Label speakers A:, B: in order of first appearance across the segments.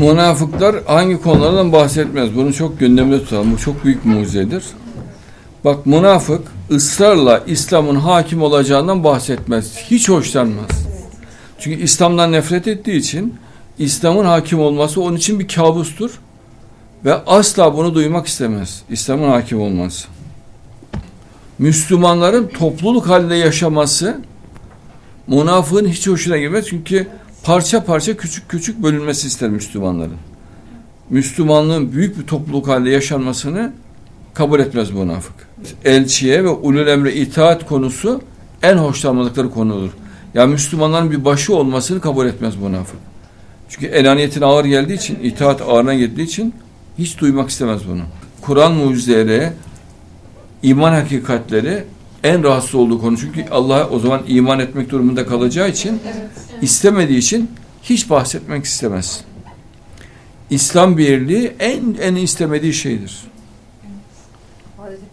A: Münafıklar hangi konulardan bahsetmez? Bunu çok gündemde tutalım. Bu çok büyük mucizedir. Bak münafık ısrarla İslam'ın hakim olacağından bahsetmez. Hiç hoşlanmaz. Çünkü İslam'dan nefret ettiği için İslam'ın hakim olması onun için bir kabustur. Ve asla bunu duymak istemez. İslam'ın hakim olması. Müslümanların topluluk halinde yaşaması münafığın hiç hoşuna gitmez. Çünkü parça parça küçük küçük bölünmesi ister Müslümanların. Müslümanlığın büyük bir topluluk halinde yaşanmasını kabul etmez münafık. Elçiye ve ulul emre itaat konusu en hoşlanmadıkları konudur. Yani Müslümanların bir başı olmasını kabul etmez münafık. Çünkü elaniyetin ağır geldiği için, itaat ağırına geldiği için hiç duymak istemez bunu. Kur'an mucizeleri, iman hakikatleri en rahatsız olduğu konu. Çünkü Allah'a o zaman iman etmek durumunda kalacağı için istemediği için hiç bahsetmek istemez. İslam birliği en en istemediği şeydir.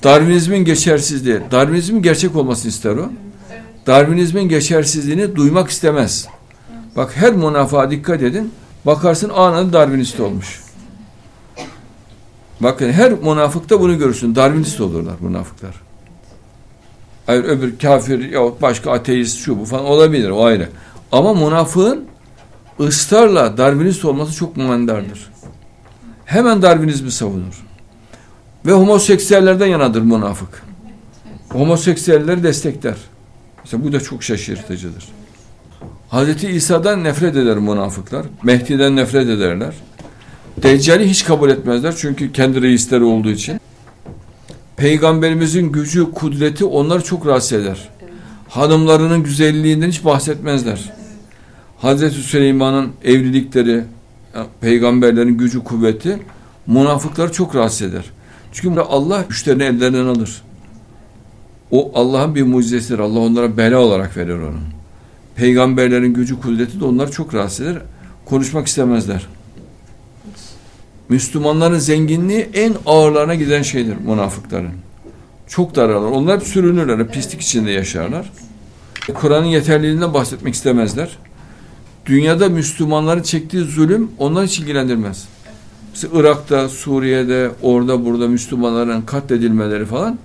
A: Darwinizmin geçersizliği, Darwinizmin gerçek olmasını ister o. Darwinizmin geçersizliğini duymak istemez. Bak her münafığa dikkat edin. Bakarsın anında Darwinist olmuş. Bakın her münafıkta bunu görürsün. Darwinist olurlar münafıklar. Hayır öbür kafir ya başka ateist şu bu falan olabilir o ayrı. Ama münafığın ısrarla Darwinist olması çok mandardır. Hemen Darwinizmi savunur. Ve homoseksüellerden yanadır münafık. Homoseksüelleri destekler. İşte bu da çok şaşırtıcıdır. Hazreti İsa'dan nefret eder münafıklar. Mehdi'den nefret ederler. Deccali hiç kabul etmezler çünkü kendi reisleri olduğu için. Peygamberimizin gücü, kudreti onları çok rahatsız eder. Hanımlarının güzelliğinden hiç bahsetmezler. Hazreti Süleyman'ın evlilikleri, peygamberlerin gücü, kuvveti münafıkları çok rahatsız eder. Çünkü Allah güçlerini ellerinden alır. O Allah'ın bir mucizesidir. Allah onlara bela olarak verir onu. Peygamberlerin gücü, kudreti de onları çok rahatsız eder. Konuşmak istemezler. Müslümanların zenginliği en ağırlarına giden şeydir münafıkların. Çok dararlar. Onlar hep sürünürler, pislik içinde yaşarlar. Kur'an'ın yeterliliğinden bahsetmek istemezler. Dünyada Müslümanların çektiği zulüm onları hiç ilgilendirmez. Mesela Irak'ta, Suriye'de, orada burada Müslümanların katledilmeleri falan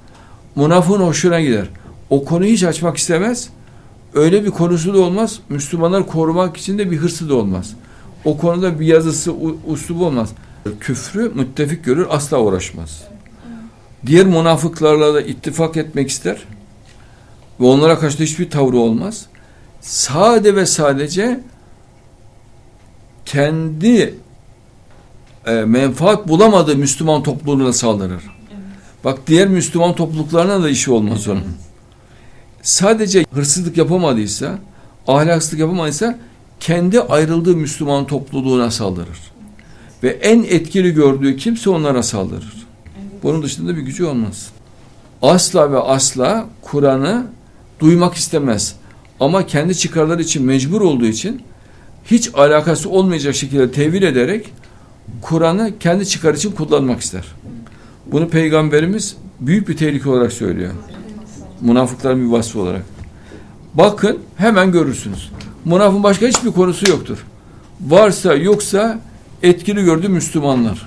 A: münafığın hoşuna gider. O konuyu hiç açmak istemez. Öyle bir konusu da olmaz. Müslümanları korumak için de bir hırsı da olmaz. O konuda bir yazısı, uslubu olmaz. Küfrü müttefik görür, asla uğraşmaz. Diğer münafıklarla da ittifak etmek ister. Ve onlara karşı da hiçbir tavrı olmaz. Sade ve sadece kendi e, menfaat bulamadığı Müslüman topluluğuna saldırır. Bak diğer Müslüman topluluklarına da işi olmaz onun. Sadece hırsızlık yapamadıysa, ahlaksızlık yapamadıysa kendi ayrıldığı Müslüman topluluğuna saldırır. Ve en etkili gördüğü kimse onlara saldırır. Bunun dışında bir gücü olmaz. Asla ve asla Kur'an'ı duymak istemez. Ama kendi çıkarları için mecbur olduğu için hiç alakası olmayacak şekilde tevil ederek Kur'an'ı kendi çıkar için kullanmak ister. Bunu Peygamberimiz büyük bir tehlike olarak söylüyor. Münafıkların bir vasfı olarak. Bakın hemen görürsünüz. Münafın başka hiçbir konusu yoktur. Varsa yoksa etkili gördüğü Müslümanlar.